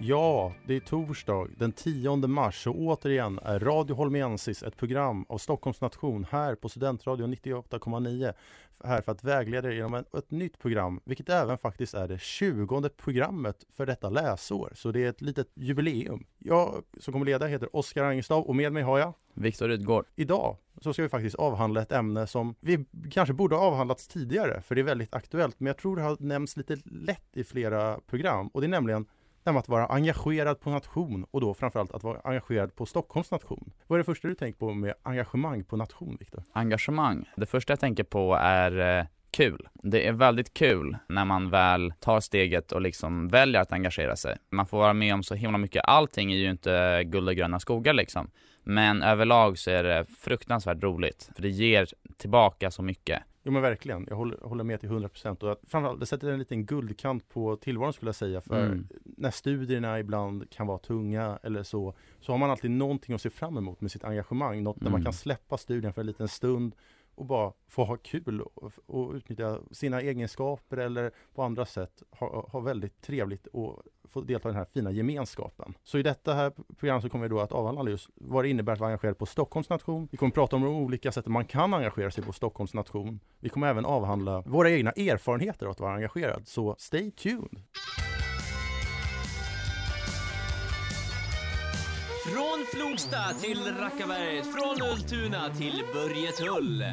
Ja, det är torsdag den 10 mars och återigen är Radio Holmiensis ett program av Stockholms nation här på Studentradion 98,9 här för att vägleda er genom ett, nytt program, vilket även faktiskt är det 20 programmet för detta läsår. Så det är ett litet jubileum. Jag som kommer leda heter Oskar Angestav och med mig har jag Viktor Rydgård. Idag så ska vi faktiskt avhandla ett ämne som vi kanske borde ha avhandlats tidigare för det är väldigt aktuellt men jag tror det har nämnts lite lätt i flera program och det är nämligen nämligen att vara engagerad på nation och då framförallt att vara engagerad på Stockholms nation. Vad är det första du tänker på med engagemang på nation, Viktor? Engagemang. Det första jag tänker på är eh, kul. Det är väldigt kul när man väl tar steget och liksom väljer att engagera sig. Man får vara med om så himla mycket. Allting är ju inte guld och gröna skogar liksom. Men överlag så är det fruktansvärt roligt. För det ger tillbaka så mycket. Jo men verkligen, jag håller, håller med till 100% och att, framförallt det sätter en liten guldkant på tillvaron skulle jag säga. För Mm. när studierna ibland kan vara tunga eller så så har man alltid någonting att se fram emot med sitt engagemang, något där man Mm. kan släppa studien för en liten stund och bara få ha kul och, och utnyttja sina egenskaper eller på andra sätt ha, ha väldigt trevligt och få delta i den här fina gemenskapen. Så i detta här program så kommer vi då att avhandla just vad det innebär att vara engagerad på Stockholms nation. Vi kommer prata om de olika sätten man kan engagera sig på Stockholms nation. Vi kommer även avhandla våra egna erfarenheter av att vara engagerad. Så stay tuned! Från Flogsta till Rackaberget, från Ultuna till Börjetull.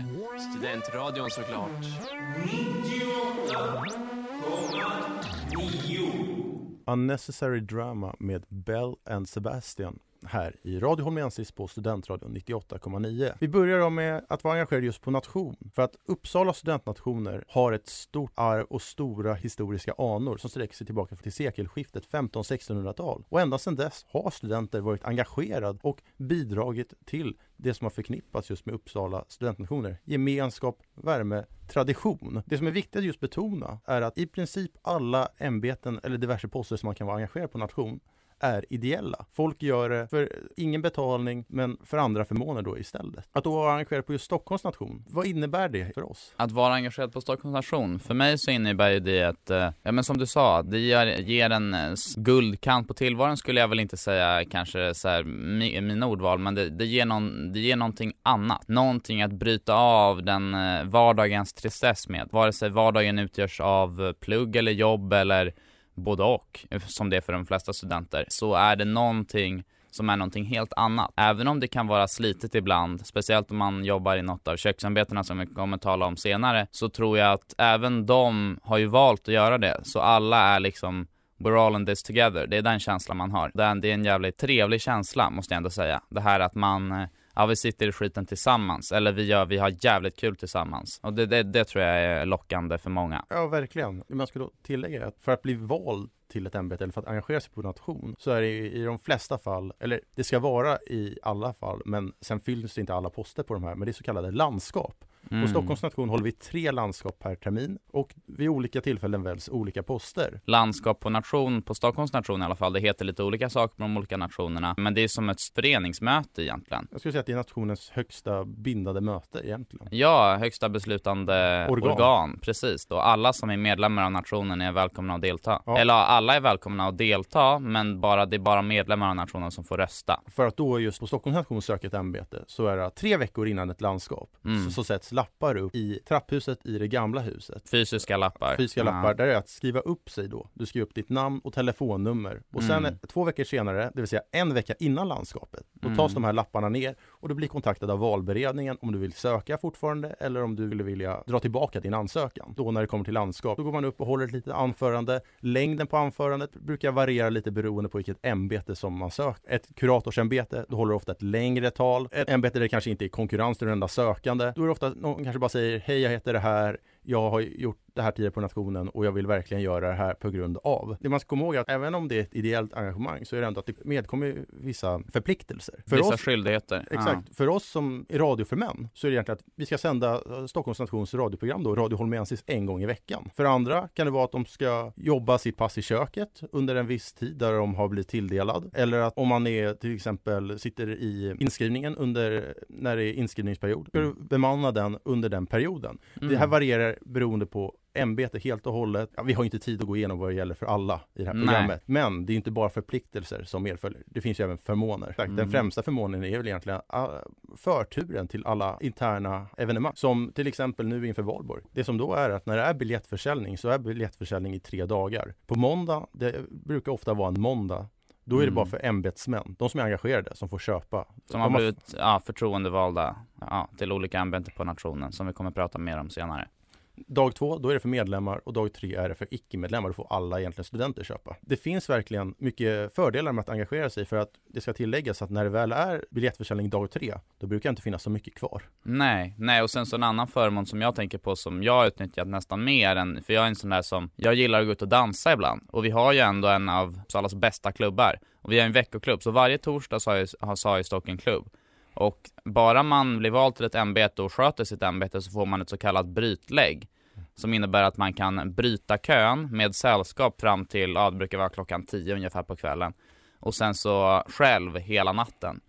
Studentradion såklart. 98,9. Unnecessary Drama med Bell and Sebastian här i Radio Holmensis på Studentradion 98,9. Vi börjar då med att vara engagerade just på nation. För att Uppsala studentnationer har ett stort arv och stora historiska anor som sträcker sig tillbaka till sekelskiftet 1500-1600-tal. Och ända sedan dess har studenter varit engagerade och bidragit till det som har förknippats just med Uppsala studentnationer. Gemenskap, värme, tradition. Det som är viktigt att just betona är att i princip alla ämbeten eller diverse poster som man kan vara engagerad på nation är ideella. Folk gör det för ingen betalning men för andra förmåner då istället. Att då vara engagerad på just Stockholms nation, vad innebär det för oss? Att vara engagerad på Stockholms nation, för mig så innebär ju det att, eh, ja men som du sa, det ger, ger en eh, guldkant på tillvaron skulle jag väl inte säga kanske så här, mi, mina ordval, men det, det, ger någon, det ger någonting annat. Någonting att bryta av den eh, vardagens tristess med. Vare sig vardagen utgörs av plugg eller jobb eller både och, som det är för de flesta studenter, så är det någonting som är någonting helt annat. Även om det kan vara slitet ibland, speciellt om man jobbar i något av köksarbetena som vi kommer tala om senare, så tror jag att även de har ju valt att göra det. Så alla är liksom We're all in this together. Det är den känslan man har. Det är, det är en jävligt trevlig känsla, måste jag ändå säga. Det här att man, eh, ja vi sitter i skiten tillsammans, eller vi, gör, vi har jävligt kul tillsammans. Och det, det, det tror jag är lockande för många. Ja, verkligen. Man skulle då tillägga att för att bli vald till ett ämbete eller för att engagera sig på nation så är det i i de flesta fall, eller det ska vara i alla fall, men sen fylls inte alla poster på de här, men det är så kallade landskap. På Mm. Stockholms nation håller vi tre landskap per termin och vid olika tillfällen väljs olika poster. landskap på nation, på Stockholms nation i alla fall. Det heter lite olika saker på de olika nationerna. Men det är som ett föreningsmöte egentligen. Jag skulle säga att det är nationens högsta bindande möte egentligen. Ja, högsta beslutande Organ. organ. precis. Då alla som är medlemmar av nationen är välkomna att delta. Ja. Eller alla är välkomna att delta, men bara, det är bara medlemmar av nationen som får rösta. För att då just på Stockholms nation söka ett ämbete så är det tre veckor innan ett landskap Mm. så, så sätts lappar upp i trapphuset i det gamla huset. Fysiska lappar. Fysiska Ja. lappar, där är att skriva upp sig då. Du skriver upp ditt namn och telefonnummer. Och sen Mm. två veckor senare, det vill säga en vecka innan landskapet, då tas Mm. de här lapparna ner och du blir kontaktad av valberedningen om du vill söka fortfarande eller om du skulle vilja dra tillbaka din ansökan. Då när det kommer till landskap, då går man upp och håller ett litet anförande. Längden på anförandet brukar variera lite beroende på vilket ämbete som man söker. Ett kuratorsämbete, då håller du ofta ett längre tal. Ett ämbete där det kanske inte är konkurrens till den enda sökande. Då är det ofta någon kanske bara säger hej jag heter det här, jag har gjort det här tidigare på nationen och jag vill verkligen göra det här på grund av. Det man ska komma ihåg är att även om det är ett ideellt engagemang så är det ändå att det medkommer vissa förpliktelser. För vissa oss, skyldigheter. Exakt. Ja. För oss som är radio för män så är det egentligen att vi ska sända eh, Stockholms nations radioprogram då, Radio Holmensis, en gång i veckan. För andra kan det vara att de ska jobba sitt pass i köket under en viss tid där de har blivit tilldelad. Eller att om man är till exempel sitter i inskrivningen under när det är inskrivningsperiod, ska du bemanna den under den perioden. Mm. Det här varierar beroende på ämbete helt och hållet. Ja, vi har inte tid att gå igenom vad det gäller för alla i det här programmet. Nej. Men det är inte bara förpliktelser som medföljer. Det finns ju även förmåner. Mm. Den främsta förmånen är väl egentligen uh, förturen till alla interna evenemang. Som till exempel nu inför valborg. Det som då är att när det är biljettförsäljning så är biljettförsäljning i tre dagar. På måndag, det brukar ofta vara en måndag då är det mm. bara för ämbetsmän, de som är engagerade, som får köpa. Som har blivit ja, förtroendevalda ja, till olika ämbeten på nationen, som vi kommer att prata mer om senare. Dag två, då är det för medlemmar och dag tre är det för icke-medlemmar. Då får alla egentligen studenter köpa. Det finns verkligen mycket fördelar med att engagera sig för att det ska tilläggas att när det väl är biljettförsäljning dag tre, då brukar det inte finnas så mycket kvar. Nej, nej och sen så en annan förmån som jag tänker på som jag har utnyttjat nästan mer än, för jag är en sån där som, jag gillar att gå ut och dansa ibland och vi har ju ändå en av Uppsalas bästa klubbar och vi har en veckoklubb så varje torsdag så har jag, har jag Stock en klubb och bara man blir vald till ett ämbete och sköter sitt ämbete så får man ett så kallat brytlägg. Som innebär att man kan bryta kön med sällskap fram till, ja det brukar vara klockan 10 ungefär på kvällen. Och sen så själv hela natten.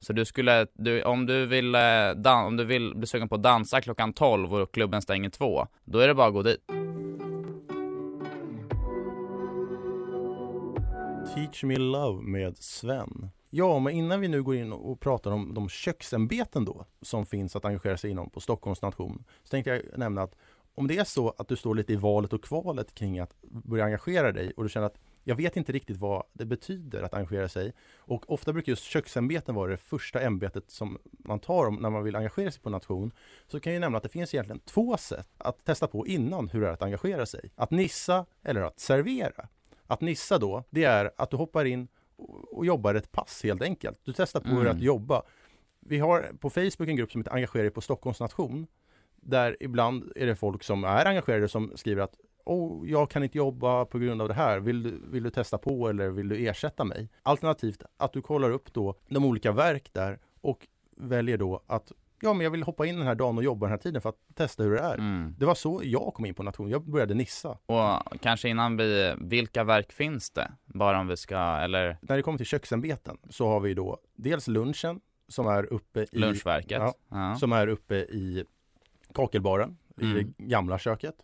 Så du skulle, du, om, du vill, eh, dan, om du vill bli sugen på att dansa klockan 12 och klubben stänger 2, då är det bara att gå dit. Teach Me Love med Sven. Ja, men innan vi nu går in och pratar om de köksämbeten då som finns att engagera sig inom på Stockholms nation så tänkte jag nämna att om det är så att du står lite i valet och kvalet kring att börja engagera dig och du känner att jag vet inte riktigt vad det betyder att engagera sig och ofta brukar just köksämbeten vara det första ämbetet som man tar om när man vill engagera sig på nation så kan jag nämna att det finns egentligen två sätt att testa på innan hur det är att engagera sig. Att nissa eller att servera. Att nissa då, det är att du hoppar in och jobbar ett pass helt enkelt. Du testar på mm. hur att jobba. Vi har på Facebook en grupp som heter Engagera på Stockholms nation. Där ibland är det folk som är engagerade som skriver att oh, jag kan inte jobba på grund av det här. Vill du, vill du testa på eller vill du ersätta mig? Alternativt att du kollar upp då de olika verk där och väljer då att ja, men jag vill hoppa in den här dagen och jobba den här tiden för att testa hur det är. Mm. Det var så jag kom in på nation. Jag började nissa. Och kanske innan vi, vilka verk finns det? Bara om vi ska, eller? När det kommer till köksämbeten så har vi då dels lunchen som är uppe i Lunchverket. Ja, ja. Som är uppe i kakelbaren mm. i det gamla köket.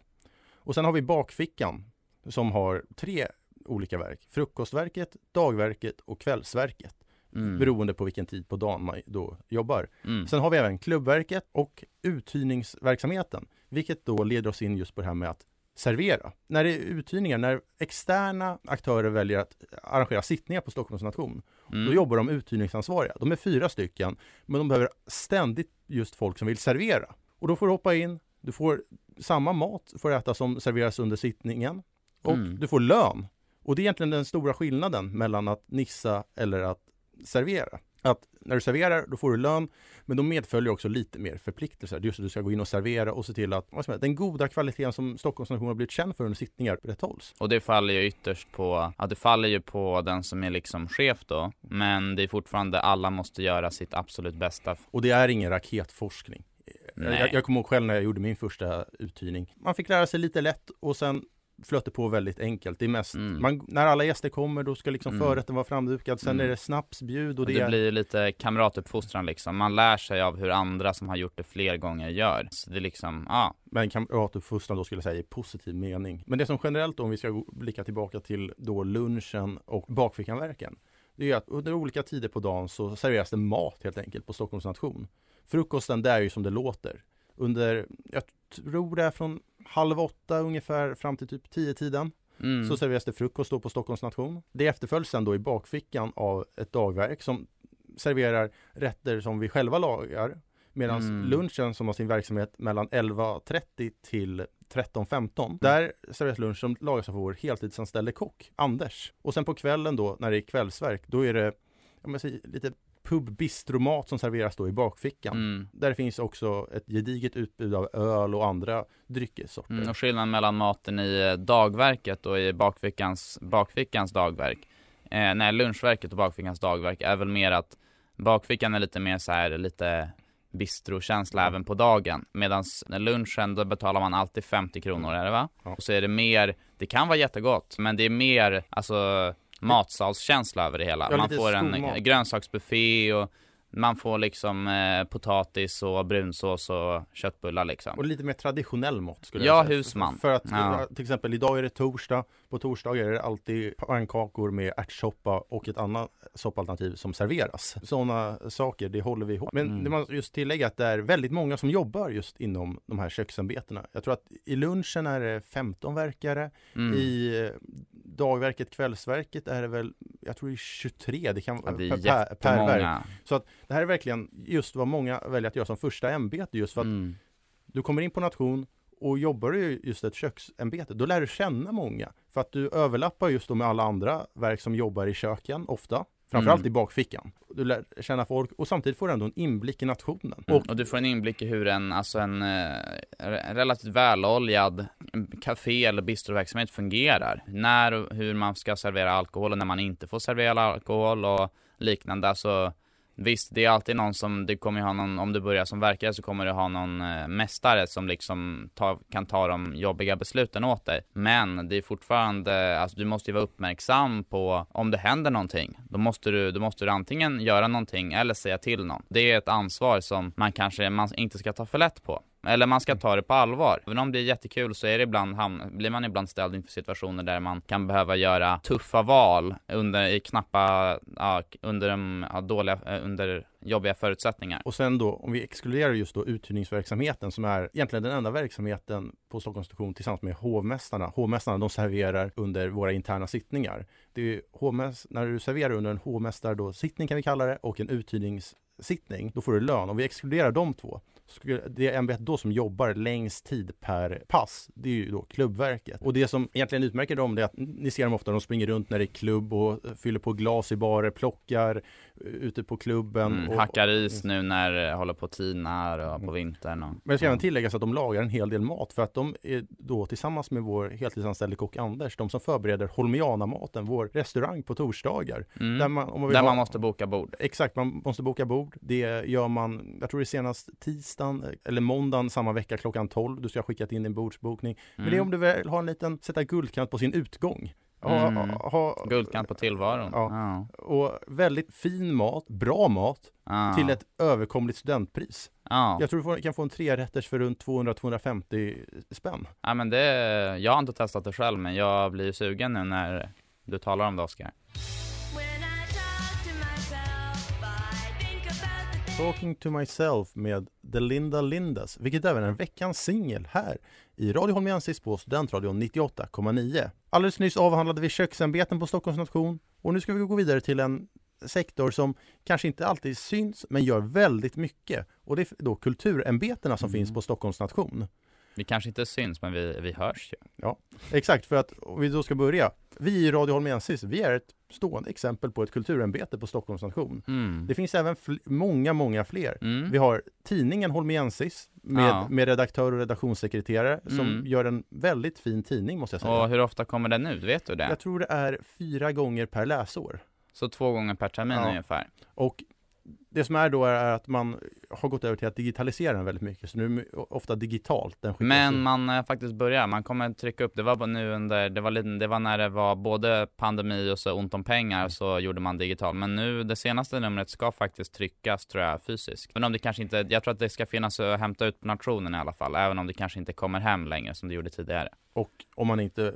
Och sen har vi bakfickan som har tre olika verk. Frukostverket, dagverket och kvällsverket. Mm. Beroende på vilken tid på dagen man då jobbar. Mm. Sen har vi även klubbverket och uthyrningsverksamheten. Vilket då leder oss in just på det här med att servera. När det är uthyrningar, när externa aktörer väljer att arrangera sittningar på Stockholms nation, mm. då jobbar de uthyrningsansvariga. De är fyra stycken, men de behöver ständigt just folk som vill servera. Och då får du hoppa in, du får samma mat får äta som serveras under sittningen och mm. du får lön. Och det är egentligen den stora skillnaden mellan att nissa eller att servera. Att när du serverar, då får du lön, men då medföljer också lite mer förpliktelser. Just att du ska gå in och servera och se till att vad säga, den goda kvaliteten som Stockholms nation har blivit känd för under sittningar upprätthålls. Och det faller ju ytterst på, ja det faller ju på den som är liksom chef då, men det är fortfarande alla måste göra sitt absolut bästa. Och det är ingen raketforskning. Jag, jag kommer ihåg själv när jag gjorde min första uthyrning. Man fick lära sig lite lätt och sen flöt det på väldigt enkelt. Det är mest, mm. man, när alla gäster kommer då ska liksom mm. förrätten vara framdukad, sen mm. är det snapsbjud och, och det, det blir lite kamratuppfostran liksom. Man lär sig av hur andra som har gjort det fler gånger gör. Så det är liksom, ja. Men kamratuppfostran då skulle jag säga i positiv mening. Men det som generellt då, om vi ska blicka tillbaka till då lunchen och bakfickanverken. Det är att under olika tider på dagen så serveras det mat helt enkelt på Stockholms nation. Frukosten, det är ju som det låter. Under, jag tror det är från halv åtta ungefär fram till typ tio tiden. Mm. Så serveras det frukost då på Stockholms nation. Det efterföljs sen då i bakfickan av ett dagverk som serverar rätter som vi själva lagar. Medan Mm. lunchen som har sin verksamhet mellan 11.30 till 13.15. Där serveras lunch som lagas av vår heltidsanställde kock, Anders. Och sen på kvällen då, när det är kvällsverk, då är det säger, lite pub bistromat som serveras då i bakfickan. Mm. Där finns också ett gediget utbud av öl och andra dryckessorter. Mm, och skillnaden mellan maten i eh, dagverket och i bakfickans, bakfickans dagverk, eh, nej lunchverket och bakfickans dagverk är väl mer att bakfickan är lite mer så här lite bistrokänsla även på dagen. Medan lunchen, då betalar man alltid 50 kronor, är det va? Ja. Och så är det mer, det kan vara jättegott, men det är mer, alltså matsalskänsla över det hela. Ja, man får en grönsaksbuffé och man får liksom eh, potatis och brunsås och köttbullar liksom. Och lite mer traditionell mat skulle Ja, jag säga. husman. För att Ja. eh, till exempel idag är det torsdag. På torsdagar är det alltid pannkakor med ärtsoppa och ett annat soppalternativ som serveras. Sådana saker, det håller vi ihop. Men Mm. det man just tillägga att det är väldigt många som jobbar just inom de här köksarbetena. Jag tror att i lunchen är det 15 verkare. Mm. I eh, dagverket, kvällsverket är det väl, jag tror det är 23. Det kan Ja, det är per, per, verk. Så att det här är verkligen just vad många väljer att göra som första ämbete just för att Mm. du kommer in på nation och jobbar du just ett köksämbete, då lär du känna många. För att du överlappar just då med alla andra verk som jobbar i köken, ofta. Framförallt Mm. i bakfickan. Du lär känna folk och samtidigt får du ändå en inblick i nationen. Mm. Och Och du får en inblick i hur en, alltså en eh, re- relativt väloljad café eller bistroverksamhet fungerar. När och hur man ska servera alkohol och när man inte får servera alkohol och liknande. Alltså Visst, det är alltid någon som, du kommer ju ha någon, om du börjar som verkare så kommer du ha någon eh, mästare som liksom ta, kan ta de jobbiga besluten åt dig. Men det är fortfarande, alltså du måste ju vara uppmärksam på om det händer någonting. Då måste du, då måste du antingen göra någonting eller säga till någon. Det är ett ansvar som man kanske man inte ska ta för lätt på. Eller man ska ta det på allvar. Även om det är jättekul så är det ibland, ham- blir man ibland ställd inför situationer där man kan behöva göra tuffa val under, i knappa, ja, under, de, ja, dåliga, eh, under jobbiga förutsättningar. Och sen då, om vi exkluderar just då uthyrningsverksamheten som är egentligen den enda verksamheten på Stockholms station tillsammans med hovmästarna. Hovmästarna de serverar under våra interna sittningar. Det är hovmäst- när du serverar under en hovmästar då sittning kan vi kalla det och en uthyrningssittning, då får du lön. Om vi exkluderar de två, skulle det ämbetet då som jobbar längst tid per pass, det är ju då klubbverket. Och det som egentligen utmärker dem det är att ni ser dem ofta, de springer runt när det är klubb och fyller på glas i barer, plockar eh, ute på klubben. Mm, och, hackar is nu när det håller på att tinar och Mm. på vintern och, Men det ska även tilläggas att de lagar en hel del mat för att de är då tillsammans med vår heltidsanställde kock Anders, de som förbereder Holmiana-maten, vår restaurang på torsdagar. mm. Där man, om man Där ha- man måste boka bord. Exakt, man måste boka bord. Det gör man, jag tror det är senast tisdagen eller måndagen samma vecka klockan 12. Du ska ha skickat in din bordsbokning. Men det är Mm. om du vill ha en liten, sätta guldkant på sin utgång. Ha, Mm. ha, ha, Guldkant på tillvaron. Ja. Ja. Och väldigt fin mat, bra mat Ja. till ett överkomligt studentpris. Ja. Jag tror du kan få en trerätters för runt 200-250 spänn. ja, men det, jag har inte testat det själv men jag blir sugen nu när du talar om det Oskar. Talking to myself med The Linda Lindas, vilket även är veckans singel här i Radio Holmiensis på Studentradion 98,9. Alldeles nyss avhandlade vi köksämbeten på Stockholms nation och nu ska vi gå vidare till en sektor som kanske inte alltid syns men gör väldigt mycket och det är då kulturämbetena som Mm. finns på Stockholms nation. Vi kanske inte syns men vi, vi hörs ju. Exakt, för att om vi då ska börja. Vi i Radio Holmiensis, vi är ett stående exempel på ett kulturämbete på Stockholms nation. Mm. Det finns även många, många fler. Mm. Vi har tidningen Holmiensis med, Ja. med redaktör och redaktionssekreterare som Mm. gör en väldigt fin tidning måste jag säga. Och hur ofta kommer den ut? Vet du det? Jag tror det är fyra gånger per läsår. Så två gånger per termin Ja. ungefär? Och det som är då är att man har gått över till att digitalisera den väldigt mycket. Så nu är det ofta digitalt. Men ut. man eh, faktiskt börjar, man kommer trycka upp, det var nu under, det var, lite, det var när det var både pandemi och så ont om pengar så gjorde man digital. Men nu, det senaste numret ska faktiskt tryckas tror jag fysiskt. Men om det kanske inte, jag tror att det ska finnas att hämta ut på nationen i alla fall, även om det kanske inte kommer hem längre som det gjorde tidigare. Och om man inte eh,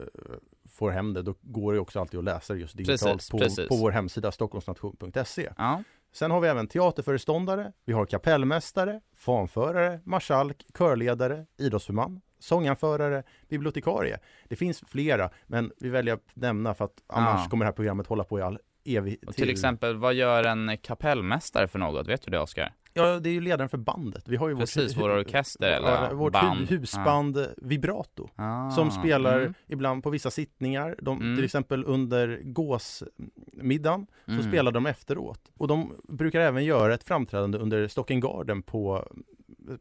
får hem det, då går det också alltid att läsa det just digitalt Precis, på, precis. på vår hemsida stockholmsnation.se. Ja, Sen har vi även teaterföreståndare, vi har kapellmästare, fanförare, marskalk, körledare, idrottsförman, sånganförare, bibliotekarie. Det finns flera, men vi väljer att nämna för att annars Ja. kommer det här programmet hålla på i all evig Och till exempel, vad gör en kapellmästare för något? Vet du det Oskar? Ja, det är ju ledaren för bandet. Vi har ju Precis, vårt, vår orkester eller ja, vårt band. husband Vibrato. Ah, Som spelar mm. ibland på vissa sittningar, de, Mm. till exempel under gåsmiddagen, så Mm. spelar de efteråt. Och de brukar även göra ett framträdande under Stocking Garden på,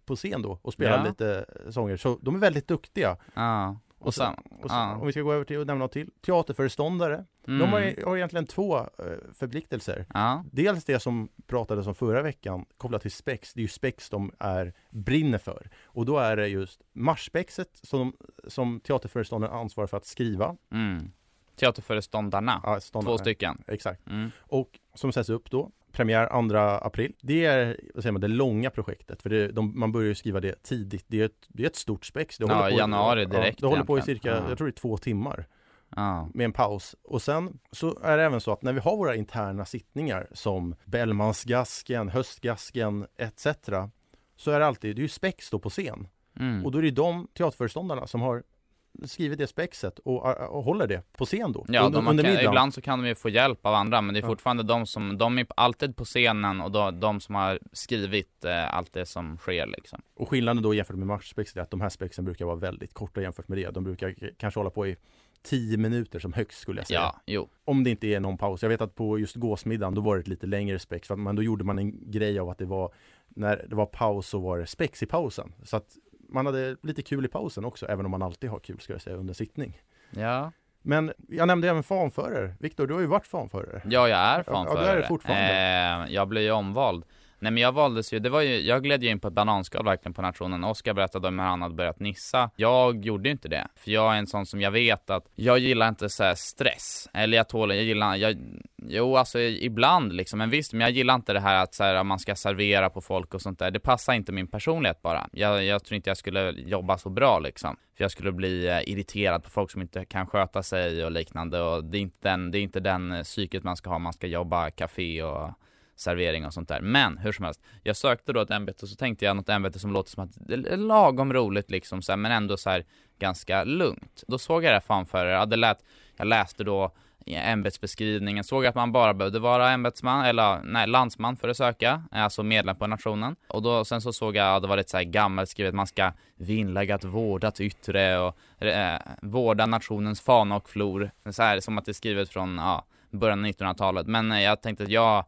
på scen då och spela Ja. lite sånger. Så de är väldigt duktiga. Ja, och, sen, och sen, ja. Om vi ska gå över till att nämna något till, teaterföreståndare. Mm. De har, ju- har egentligen två eh, förpliktelser. Ja, Dels det som pratades om förra veckan kopplat till spex, det är ju spex de är, brinner för. Och då är det just marschspexet som, som teaterföreståndaren ansvarar för att skriva. mm. Teaterföreståndarna, Ja, två stycken. Exakt. Mm. Och som sätts upp då, premiär 2 april. Det är vad säger man, det långa projektet, för det, de, man börjar ju skriva det tidigt. Det är ett, det är ett stort spex. Det Ja, på, januari direkt Ja, det håller på i cirka, Ja. jag tror det är två timmar Ja. med en paus. Och sen så är det även så att när vi har våra interna sittningar som Bellmansgasken, Höstgasken etc. Så är det alltid, det är ju spex då på scen. Mm. Och då är det de teaterföreståndarna som har skrivit det spexet och, och håller det på scen då. Ja, under, de under kan, middagen. ibland så kan de ju få hjälp av andra men det är Ja. fortfarande de som, de är alltid på scenen och då, de som har skrivit eh, allt det som sker liksom. Och skillnaden då jämfört med matchspexet är att de här spexen brukar vara väldigt korta jämfört med det. De brukar kanske hålla på i 10 minuter som högst skulle jag säga. Ja, jo. Om det inte är någon paus. Jag vet att på just gåsmiddagen då var det ett lite längre spex. Man, då gjorde man en grej av att det var när det var paus så var det spex i pausen. Så att man hade lite kul i pausen också, även om man alltid har kul ska jag säga under sittning. Ja, Men jag nämnde även fanförare. Viktor, du har ju varit fanförare. ja jag är Ja, fanförare. du är det fortfarande. Eh, jag blev ju omvald. Nej men jag valdes ju, det var ju, jag gled ju in på ett bananskal verkligen på nationen. Oskar berättade om hur han hade börjat nissa. Jag gjorde ju inte det. För jag är en sån som jag vet att, jag gillar inte så här stress. Eller jag tål, jag gillar, jag, jo alltså ibland liksom, men visst, men jag gillar inte det här att så här, man ska servera på folk och sånt där. Det passar inte min personlighet bara. Jag, jag tror inte jag skulle jobba så bra liksom. För jag skulle bli eh, irriterad på folk som inte kan sköta sig och liknande och det är inte den, det är inte den psyket man ska ha, man ska jobba café och servering och sånt där. Men hur som helst, jag sökte då ett ämbete och så tänkte jag något ämbete som låter som att det är lagom roligt liksom så här, men ändå så här ganska lugnt. Då såg jag det här fanförare, ja, det lät, jag läste då ämbetsbeskrivningen, såg att man bara behövde vara ämbetsman, eller nej, landsman för att söka, alltså medlem på nationen. Och då, sen så såg jag, ja, det var lite så här gammalt skrivet, man ska vinnlägga att vårda till yttre och eh, vårda nationens fana och flor. Så här som att det är skrivet från, ja, början av 1900-talet. Men eh, jag tänkte att jag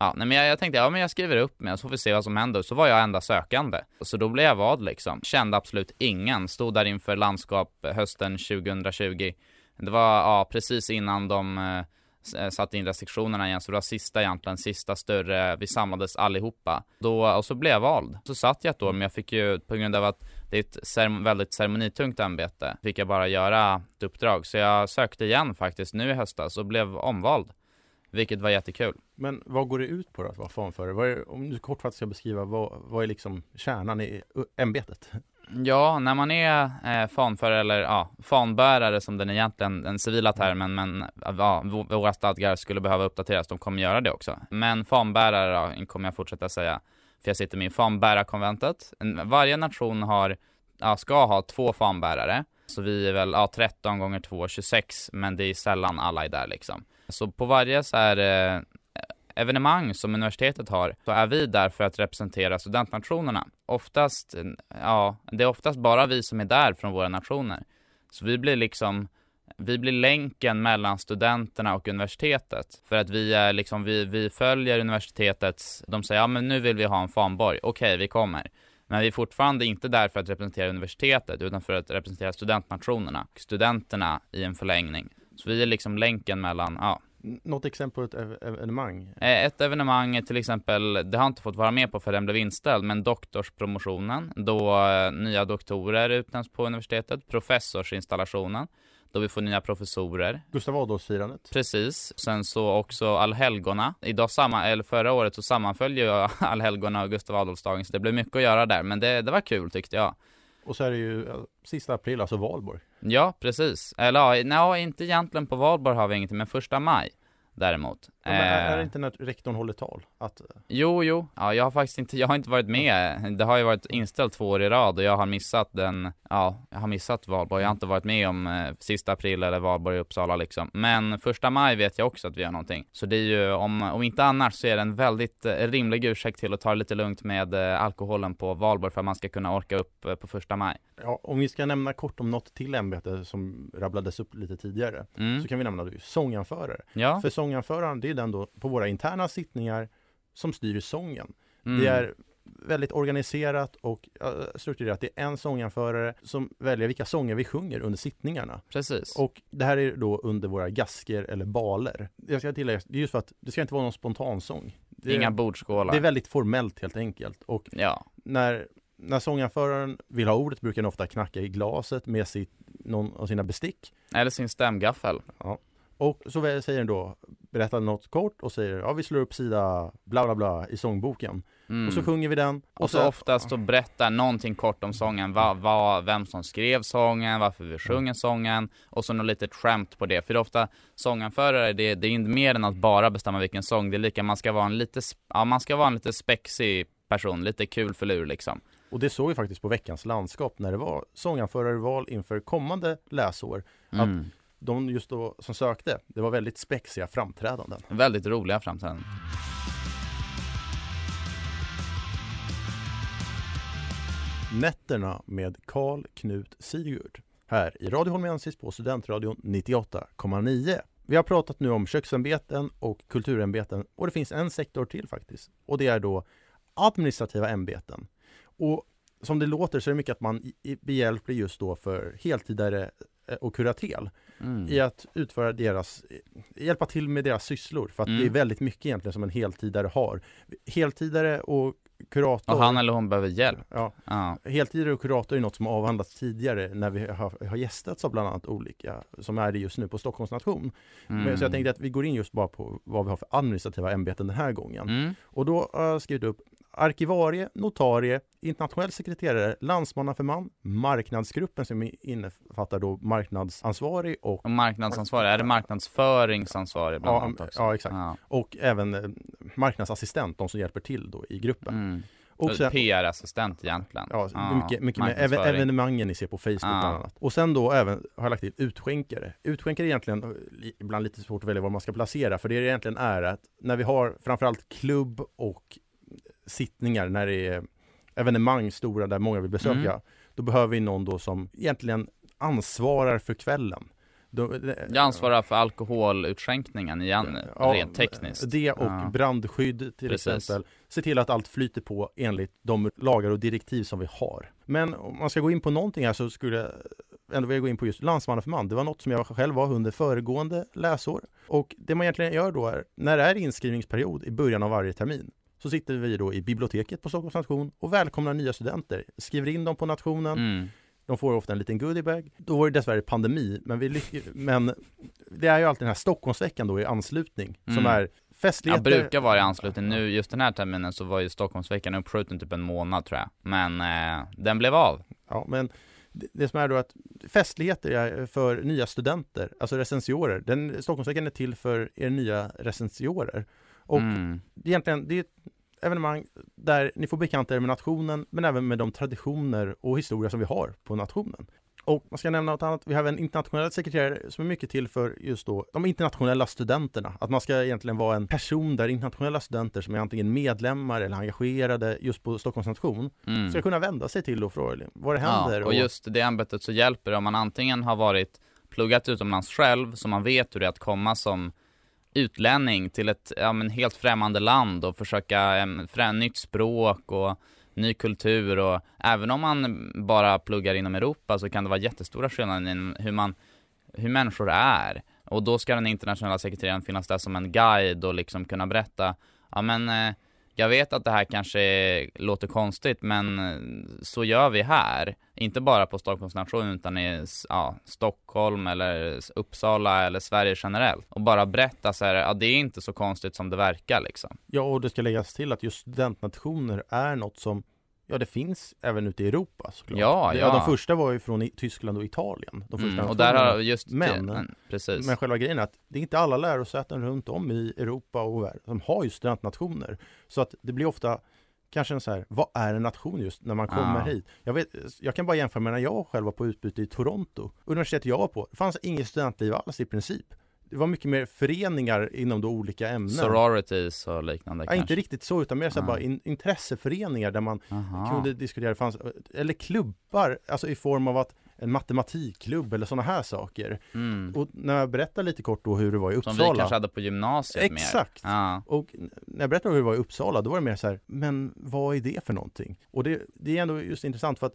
Ja, nej men jag, jag tänkte, ja men jag skriver upp mig så får vi se vad som händer. Så var jag enda sökande. Så då blev jag vald liksom. Kände absolut ingen. Stod där inför landskap eh, hösten 2020. Det var, ja, precis innan de eh, eh, satte in restriktionerna igen. Så det var sista egentligen, sista större, vi samlades allihopa. Då, och så blev jag vald. Så satt jag ett år, men jag fick ju, på grund av att det är ett cerem- väldigt ceremonitungt ämbete, fick jag bara göra ett uppdrag. Så jag sökte igen faktiskt nu i höstas och blev omvald. Vilket var jättekul. Men vad går det ut på då att vara fanförare? Om du kortfattat ska beskriva, vad, vad är liksom kärnan i ämbetet? Ja, när man är eh, fanförare eller ja, fanbärare som den egentligen, den civila termen, men ja, våra stadgar skulle behöva uppdateras, de kommer göra det också. Men fanbärare då, kommer jag fortsätta säga, för jag sitter med i fanbärarkonventet. En- Varje nation har, ja, ska ha två fanbärare, så vi är väl, ja, 13 gånger 2, 26, men det är sällan alla är där liksom. Så på varje så här eh, evenemang som universitetet har, så är vi där för att representera studentnationerna. Oftast, ja, det är oftast bara vi som är där från våra nationer. Så vi blir liksom, vi blir länken mellan studenterna och universitetet. För att vi är liksom, vi, vi följer universitetets, de säger ja men nu vill vi ha en fanborg, okej vi kommer. Men vi är fortfarande inte där för att representera universitetet, utan för att representera studentnationerna, studenterna i en förlängning. Så vi är liksom länken mellan, ja, Något exempel på ett ev- evenemang? Eh, Ett evenemang är till exempel, det har jag inte fått vara med på för den blev inställd, men doktorspromotionen, då eh, nya doktorer utnämns på universitetet, professorsinstallationen, då vi får nya professorer. Gustav Adolfsfirandet? Precis. Sen så också allhelgona. Idag samma, eller förra året så sammanföll ju allhelgona och Gustav Adolfsdagen, så det blev mycket att göra där, men det, det var kul tyckte jag. Och så är det ju sista april, alltså valborg. Ja, precis. Eller ja, inte egentligen på valborg har vi ingenting, men första maj däremot. Ja, men är det Eh, inte när rektorn håller tal? Att, Jo, jo, ja, jag har faktiskt inte, jag har inte varit med. Det har ju varit inställt två år i rad och jag har missat den, ja, jag har missat valborg. Jag har inte varit med om eh, sista april eller valborg i Uppsala liksom. Men första maj vet jag också att vi gör någonting. Så det är ju, om, om inte annars så är det en väldigt eh, rimlig ursäkt till att ta det lite lugnt med eh, alkoholen på valborg för att man ska kunna orka upp eh, på första maj. ja, om vi ska nämna kort om något till ämbete som rabblades upp lite tidigare, Mm. så kan vi nämna ju sånganförare. Ja. För sånganföraren, det är den då på våra interna sittningar som styr sången. Mm. Det är väldigt organiserat och strukturerat. Det är en sånganförare som väljer vilka sånger vi sjunger under sittningarna. Precis. Och det här är då under våra gasker eller baler. Jag ska tillägga, det är just för att det ska inte vara någon spontansång. Det, Inga bordskålar. det är väldigt formellt helt enkelt. Och Ja. när, när sånganföraren vill ha ordet brukar den ofta knacka i glaset med sitt, någon av sina bestick. Eller sin stämgaffel. Och så säger den då, berättar något kort och säger ja vi slår upp sida bla bla bla i sångboken. Mm. Och så sjunger vi den. Och så oftast då berättar någonting kort om sången, vad, vad, vem som skrev sången, varför vi sjunger sången och så något litet skämt på det. För det är ofta sånganförare, det, det är inte mer än att bara bestämma vilken sång. Det är lika, man ska vara en lite, ja man ska vara en lite spexig person, lite kul för lur liksom. Och det såg vi faktiskt på veckans landskap när det var sånganförarval inför kommande läsår. Mm. Att de just då som sökte, det var väldigt spexiga framträdanden. Väldigt roliga framträdanden. Nätterna med Karl Knut Sigurd här i Radio Holmensis på Studentradion 98,9. Vi har pratat nu om köksämbeten och kulturämbeten och det finns en sektor till faktiskt och det är då administrativa ämbeten. Och som det låter så är det mycket att man behjälplig just då för heltidare och kuratel Mm. i att utföra deras, hjälpa till med deras sysslor för att Mm. det är väldigt mycket egentligen som en heltidare har. Heltidare och kurator Och han eller hon behöver hjälp. Ja, Ja. heltidare och kurator är något som avhandlats tidigare när vi har, har gästats av bland annat olika som är det just nu på Stockholms nation. Mm. Men, så jag tänkte att vi går in just bara på vad vi har för administrativa ämbeten den här gången. Mm. Och då har jag skrivit upp arkivarie, notarie, internationell sekreterare, landsmannaförman, marknadsgruppen som innefattar då marknadsansvarig och, Och marknadsansvarig, är det marknadsföringsansvarig bland ja, annat också? ja exakt, Ja. och även eh, marknadsassistent, de som hjälper till då i gruppen. Mm. Och sen, PR-assistent egentligen. Ja, är mycket, mycket med evenemangen ni ser på Facebook Ja. bland annat. Och sen då även har jag lagt till utskänkare. Utskänkare är egentligen eh, ibland lite svårt att välja var man ska placera för det det egentligen är att när vi har framförallt klubb och sittningar när det är evenemang stora där många vill besöka Mm. då behöver vi någon då som egentligen ansvarar för kvällen. Då, Jag ansvarar för alkoholutskänkningen igen, Ja, rent tekniskt. Det och Ja. brandskydd till Precis. exempel. Se till att allt flyter på enligt de lagar och direktiv som vi har. Men om man ska gå in på någonting här så skulle jag ändå vilja gå in på just landsmannaförman. Det var något som jag själv var under föregående läsår. Och det man egentligen gör då är, när det är inskrivningsperiod i början av varje termin så sitter vi då i biblioteket på Stockholms nation och välkomnar nya studenter. Skriver in dem på nationen. Mm. De får ofta en liten goodiebag. Då var det dessvärre pandemi, men, vi men det är ju alltid den här Stockholmsveckan då i anslutning som Mm. är Jag festligheter. brukar vara i anslutning. Nu, just den här terminen så var ju Stockholmsveckan uppskjuten typ en månad tror jag. Men eh, den blev av. Ja, men det, det som är då att festligheter är för nya studenter, alltså recensiorer. Den, Stockholmsveckan är till för er nya recensiorer. Och Mm. egentligen, det är ett evenemang där ni får bekanta er med nationen, men även med de traditioner och historia som vi har på nationen. Och man ska nämna något annat, vi har en internationell sekreterare som är mycket till för just då de internationella studenterna. Att man ska egentligen vara en person där internationella studenter som är antingen medlemmar eller engagerade just på Stockholms nation Mm. ska kunna vända sig till och fråga vad det händer. Ja, och just det ämbetet så hjälper det om man antingen har varit pluggat utomlands själv, så man vet hur det är att komma som utlänning till ett ja, men helt främmande land och försöka um, frä, nytt språk och ny kultur och även om man bara pluggar inom Europa så kan det vara jättestora skillnader i hur man hur människor är. Och då ska den internationella sekreteraren finnas där som en guide och liksom kunna berätta ja men eh, jag vet att det här kanske låter konstigt men eh, så gör vi här. Inte bara på Stockholms nation utan i ja, Stockholm eller Uppsala eller Sverige generellt. Och bara berätta så här, ja det är inte så konstigt som det verkar liksom. Ja, och det ska läggas till att just studentnationer är något som Ja, det finns även ute i Europa såklart. Ja, Det- ja. De första var ju från Tyskland och Italien. De första Mm, och där har just, Men, mm, precis. men själva grejen är att det är inte alla lärosäten runt om i Europa och världen som har just studentnationer. Så att det blir ofta kanske en så här, vad är en nation just när man kommer Ja. hit? Jag, vet, jag kan bara jämföra med när jag själv var på utbyte i Toronto. Universitetet jag var på, det fanns inget studentliv alls i princip. Det var mycket mer föreningar inom då olika ämnen. Sororities och liknande Ja, kanske. inte riktigt så, utan mer så Ja. bara in, intresseföreningar där man Aha. kunde diskutera, fanns, eller klubbar, alltså i form av att en matematikklubb eller sådana här saker. Mm. Och när jag berättar lite kort då hur det var i Som Uppsala. vi kanske hade på gymnasiet Exakt! Ja. Och när jag berättade hur det var i Uppsala, då var det mer så här, men vad är det för någonting? Och det, det är ändå just intressant för att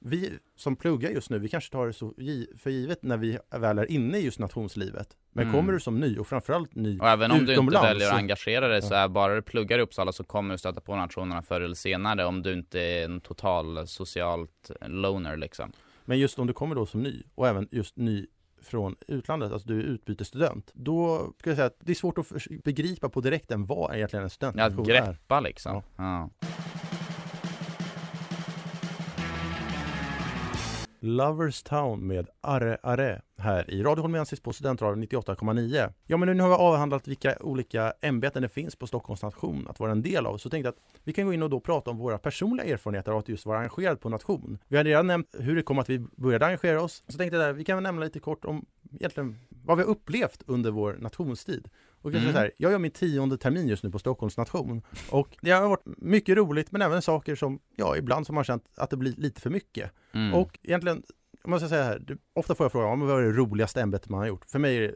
vi som pluggar just nu, vi kanske tar det så för givet när vi väl är inne i just nationslivet. Men Mm. kommer du som ny och framförallt ny Och även om du inte utomlands, väljer att engagera dig så är bara du pluggar i Uppsala så kommer du stöta på nationerna förr eller senare om du inte är en total socialt loner liksom. Men just om du kommer då som ny och även just ny från utlandet, alltså du är utbytesstudent, då ska jag säga att det är svårt att begripa på direkten vad egentligen en Ja, studentnation att är. greppa liksom. Ja. Lovers Town med Arre Arre här i Radio Holmensis på Studentradion 98,9. Ja men nu har vi avhandlat vilka olika ämbeten det finns på Stockholms nation att vara en del av så tänkte jag att vi kan gå in och då prata om våra personliga erfarenheter av att just vara engagerad på nation. Vi har redan nämnt hur det kom att vi började engagera oss. Så tänkte jag att vi kan väl nämna lite kort om egentligen vad vi har upplevt under vår nationstid. Och kanske Mm. så här, jag gör min tionde termin just nu på Stockholms nation och det har varit mycket roligt men även saker som, ja ibland som man känt att det blir lite för mycket. Mm. Och egentligen, om man ska säga här, ofta får jag frågan, "Ja, men vad är det roligaste ämbetet man har gjort? För mig är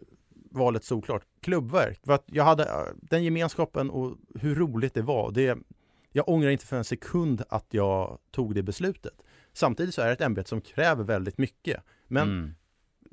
valet såklart klubbverk. För att jag hade äh, den gemenskapen och hur roligt det var, det, jag ångrar inte för en sekund att jag tog det beslutet. Samtidigt så är det ett ämbete som kräver väldigt mycket. Men Mm.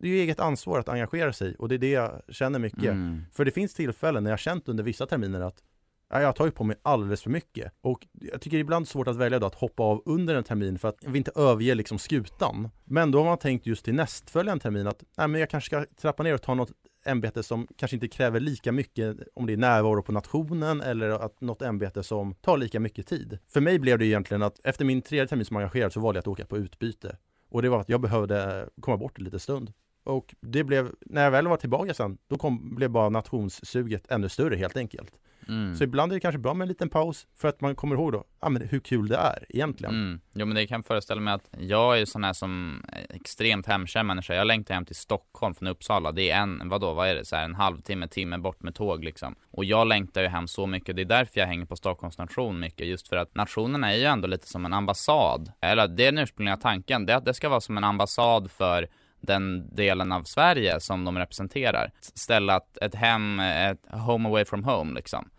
Det är ju eget ansvar att engagera sig och det är det jag känner mycket. Mm. För det finns tillfällen när jag känt under vissa terminer att ja, jag har tagit på mig alldeles för mycket. Och jag tycker ibland svårt att välja då att hoppa av under en termin för att vill inte överge liksom skutan. Men då har man tänkt just till nästföljande termin att nej, men jag kanske ska trappa ner och ta något ämbete som kanske inte kräver lika mycket om det är närvaro på nationen eller att något ämbete som tar lika mycket tid. För mig blev det egentligen att efter min tredje termin som engagerad så valde jag att åka på utbyte. Och det var att jag behövde komma bort en liten stund. Och det blev, när jag väl var tillbaka sen, då kom, blev bara nationssuget ännu större helt enkelt. Mm. Så ibland är det kanske bra med en liten paus för att man kommer ihåg då, ja men hur kul det är egentligen. Mm. Jo men det kan jag föreställa mig att jag är ju sån här som extremt hemkär människa. Jag längtar hem till Stockholm från Uppsala. Det är en, vadå, vad är det, så här en halvtimme, timme bort med tåg liksom. Och jag längtar ju hem så mycket. Det är därför jag hänger på Stockholms nation mycket. Just för att nationerna är ju ändå lite som en ambassad. Eller det är den ursprungliga tanken. Det är att det ska vara som en ambassad för den delen av Sverige som de representerar. Ställa ett, ett hem, ett home away from home liksom.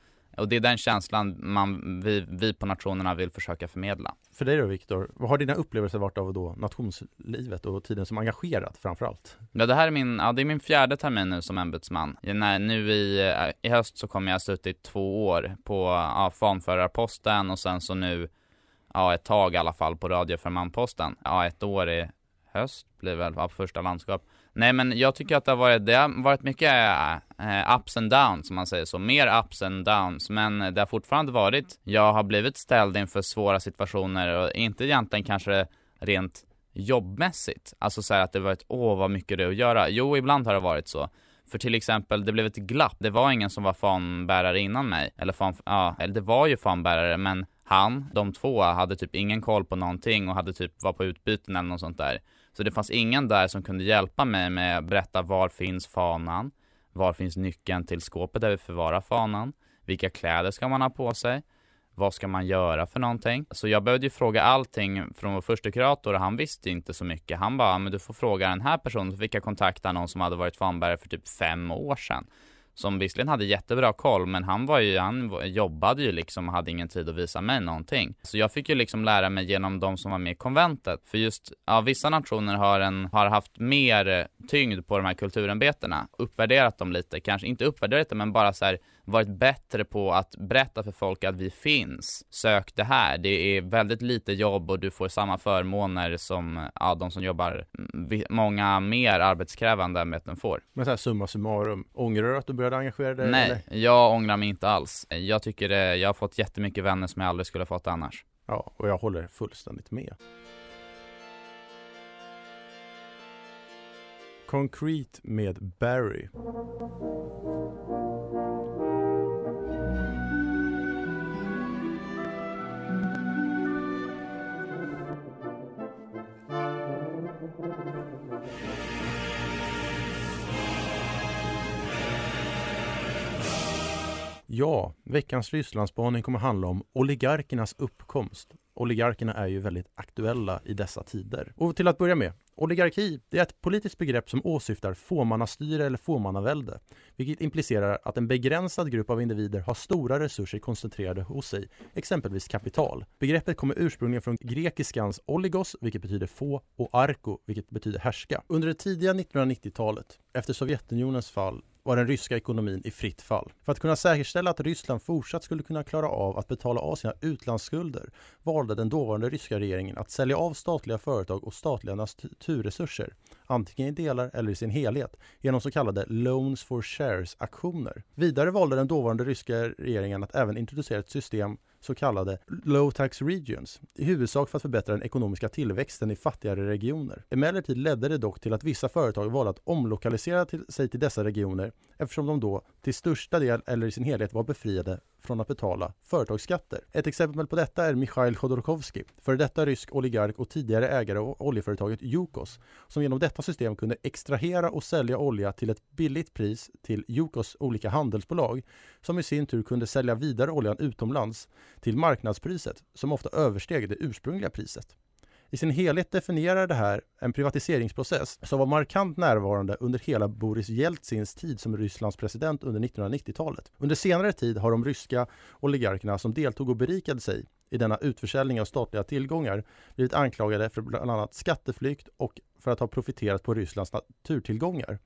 Och det är den känslan man, vi, vi på nationerna vill försöka förmedla. För dig då Viktor, vad har dina upplevelser varit av då nationslivet och tiden som engagerad framförallt? Ja det här är min, ja det är min fjärde termin nu som ämbetsman. När, nu i, eh, i höst så kommer jag ha suttit två år på ja, fanförarposten och sen så nu, ja ett tag i alla fall på radioförmanposten. Ja ett år i höst blir väl ja, på första landskap. Nej men jag tycker att det har varit, det har varit mycket eh, ups and downs som man säger så, mer ups and downs men det har fortfarande varit, jag har blivit ställd inför svåra situationer och inte egentligen kanske rent jobbmässigt, alltså så här att det varit åh vad mycket det är att göra. Jo ibland har det varit så. För till exempel, det blev ett glapp. Det var ingen som var fanbärare innan mig. Eller fan, ja, eller det var ju fanbärare men han, de två, hade typ ingen koll på någonting och hade typ var på utbyten eller något sånt där. Så det fanns ingen där som kunde hjälpa mig med att berätta var finns fanan? Var finns nyckeln till skåpet där vi förvarar fanan? Vilka kläder ska man ha på sig? Vad ska man göra för någonting? Så jag behövde ju fråga allting från vår första kurator och han visste inte så mycket. Han bara, men du får fråga den här personen. Så fick jag kontakta någon som hade varit fanbärare för typ fem år sedan. Som visserligen hade jättebra koll, men han var ju, han jobbade ju liksom och hade ingen tid att visa mig någonting. Så jag fick ju liksom lära mig genom de som var med i konventet. För just, ja, vissa nationer har, en, har haft mer tyngd på de här kulturämbetena. Uppvärderat dem lite, kanske inte uppvärderat dem men bara så här varit bättre på att berätta för folk att vi finns. Sök det här. Det är väldigt lite jobb och du får samma förmåner som ja, de som jobbar mm, många mer arbetskrävande ämbeten får. Men så här summa summarum, ångrar du att du började engagera dig? Nej, eller? jag ångrar mig inte alls. Jag tycker det, jag har fått jättemycket vänner som jag aldrig skulle ha fått annars. Ja, och jag håller fullständigt med. Concrete med Barry. Ja, veckans Rysslandsspaning kommer handla om oligarkernas uppkomst. Oligarkerna är ju väldigt aktuella i dessa tider. Och till att börja med, oligarki det är ett politiskt begrepp som åsyftar fåmannastyre eller fåmannavälde, vilket implicerar att en begränsad grupp av individer har stora resurser koncentrerade hos sig, exempelvis kapital. Begreppet kommer ursprungligen från grekiskans oligos, vilket betyder få, och arko, vilket betyder härska. Under det tidiga 1990-talet, efter Sovjetunionens fall, var den ryska ekonomin i fritt fall. För att kunna säkerställa att Ryssland fortsatt skulle kunna klara av att betala av sina utlandsskulder valde den dåvarande ryska regeringen att sälja av statliga företag och statliga naturresurser, antingen i delar eller i sin helhet, genom så kallade Loans for Shares-aktioner. Vidare valde den dåvarande ryska regeringen att även introducera ett system så kallade low tax regions, i huvudsak för att förbättra den ekonomiska tillväxten i fattigare regioner. Emellertid ledde det dock till att vissa företag valde att omlokalisera till, sig till dessa regioner eftersom de då till största del eller i sin helhet var befriade från att betala företagsskatter. Ett exempel på detta är Mikhail Khodorkovsky, före detta rysk oligark och tidigare ägare av oljeföretaget Yukos, som genom detta system kunde extrahera och sälja olja till ett billigt pris till Yukos olika handelsbolag, som i sin tur kunde sälja vidare oljan utomlands till marknadspriset, som ofta översteg det ursprungliga priset. I sin helhet definierar det här en privatiseringsprocess som var markant närvarande under hela Boris Jeltsins tid som Rysslands president under 1990-talet. Under senare tid har de ryska oligarkerna som deltog och berikade sig i denna utförsäljning av statliga tillgångar blivit anklagade för bland annat skatteflykt och för att ha profiterat på Rysslands naturtillgångar.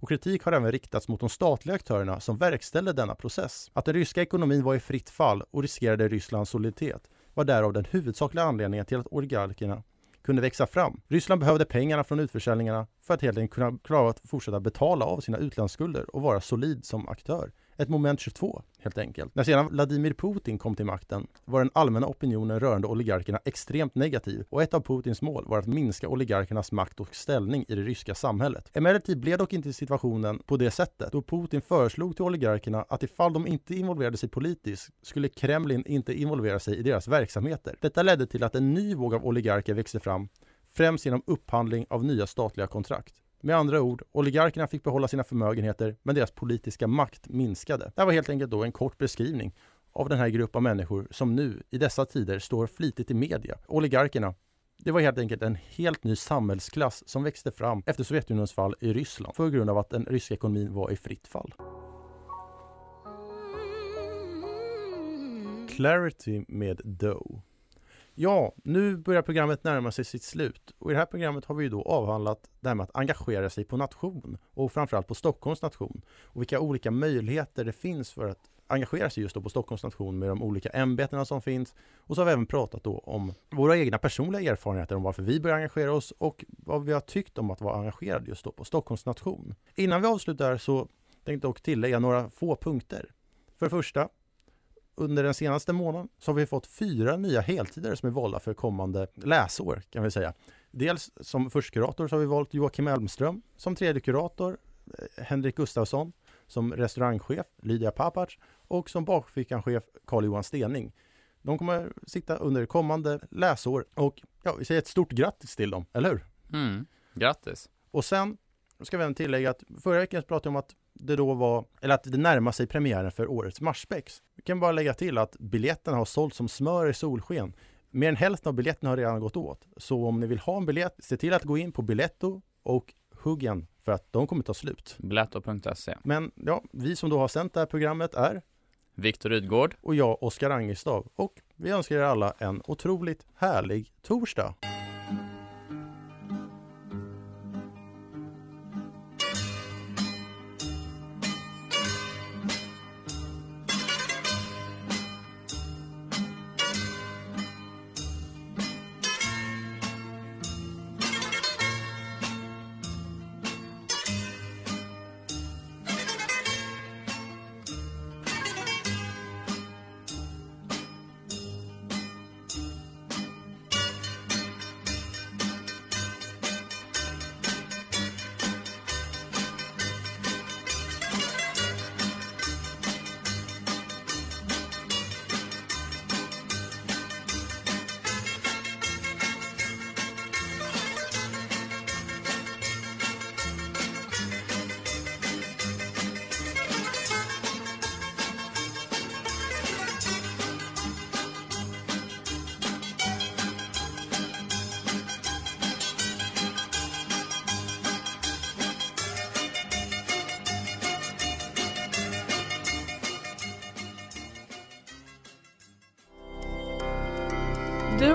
Och kritik har även riktats mot de statliga aktörerna som verkställde denna process. Att den ryska ekonomin var i fritt fall och riskerade Rysslands soliditet var därav den huvudsakliga anledningen till att oligarkerna kunde växa fram. Ryssland behövde pengarna från utförsäljningarna för att helt enkelt kunna klara att fortsätta betala av sina utlandsskulder och vara solid som aktör. Ett moment 22 helt enkelt. När sedan Vladimir Putin kom till makten var den allmänna opinionen rörande oligarkerna extremt negativ och ett av Putins mål var att minska oligarkernas makt och ställning i det ryska samhället. Emellertid blev dock inte situationen på det sättet då Putin föreslog till oligarkerna att ifall de inte involverade sig politiskt skulle Kremlin inte involvera sig i deras verksamheter. Detta ledde till att en ny våg av oligarker växte fram främst genom upphandling av nya statliga kontrakt. Med andra ord, oligarkerna fick behålla sina förmögenheter men deras politiska makt minskade. Det här var helt enkelt då en kort beskrivning av den här gruppen av människor som nu i dessa tider står flitigt i media. Oligarkerna det var helt enkelt en helt ny samhällsklass som växte fram efter Sovjetunionens fall i Ryssland på grund av att den ryska ekonomin var i fritt fall. Clarity med Doe. Ja, nu börjar programmet närma sig sitt slut och i det här programmet har vi då avhandlat det här med att engagera sig på nation och framförallt på Stockholms nation och vilka olika möjligheter det finns för att engagera sig just då på Stockholms nation med de olika ämbetena som finns. Och så har vi även pratat då om våra egna personliga erfarenheter om varför vi börjar engagera oss och vad vi har tyckt om att vara engagerad just då på Stockholms nation. Innan vi avslutar så tänkte jag dock tillägga några få punkter. För det första, under den senaste månaden så har vi fått fyra nya heltider som är valda för kommande läsår kan vi säga. Dels som förstkurator så har vi valt Joakim Elmström, som tredje kurator eh, Henrik Gustafsson, som restaurangchef Lydia Papac och som bakfickanchef Carl-Johan Stening. De kommer sitta under kommande läsår och ja, vi säger ett stort grattis till dem, eller hur? Mm, grattis! Och sen ska vi även tillägga att förra veckan pratade jag om att det då var, eller att det närmar sig premiären för årets Marspex. Kan bara lägga till att biljetterna har sålt som smör i solsken. Mer än hälften av biljetterna har redan gått åt. Så om ni vill ha en biljett, se till att gå in på Biletto och hugg en för att de kommer ta slut. Biletto.se Men ja, vi som då har sänt det här programmet är Viktor Rydgård och jag, Oskar Angestav. Och vi önskar er alla en otroligt härlig torsdag.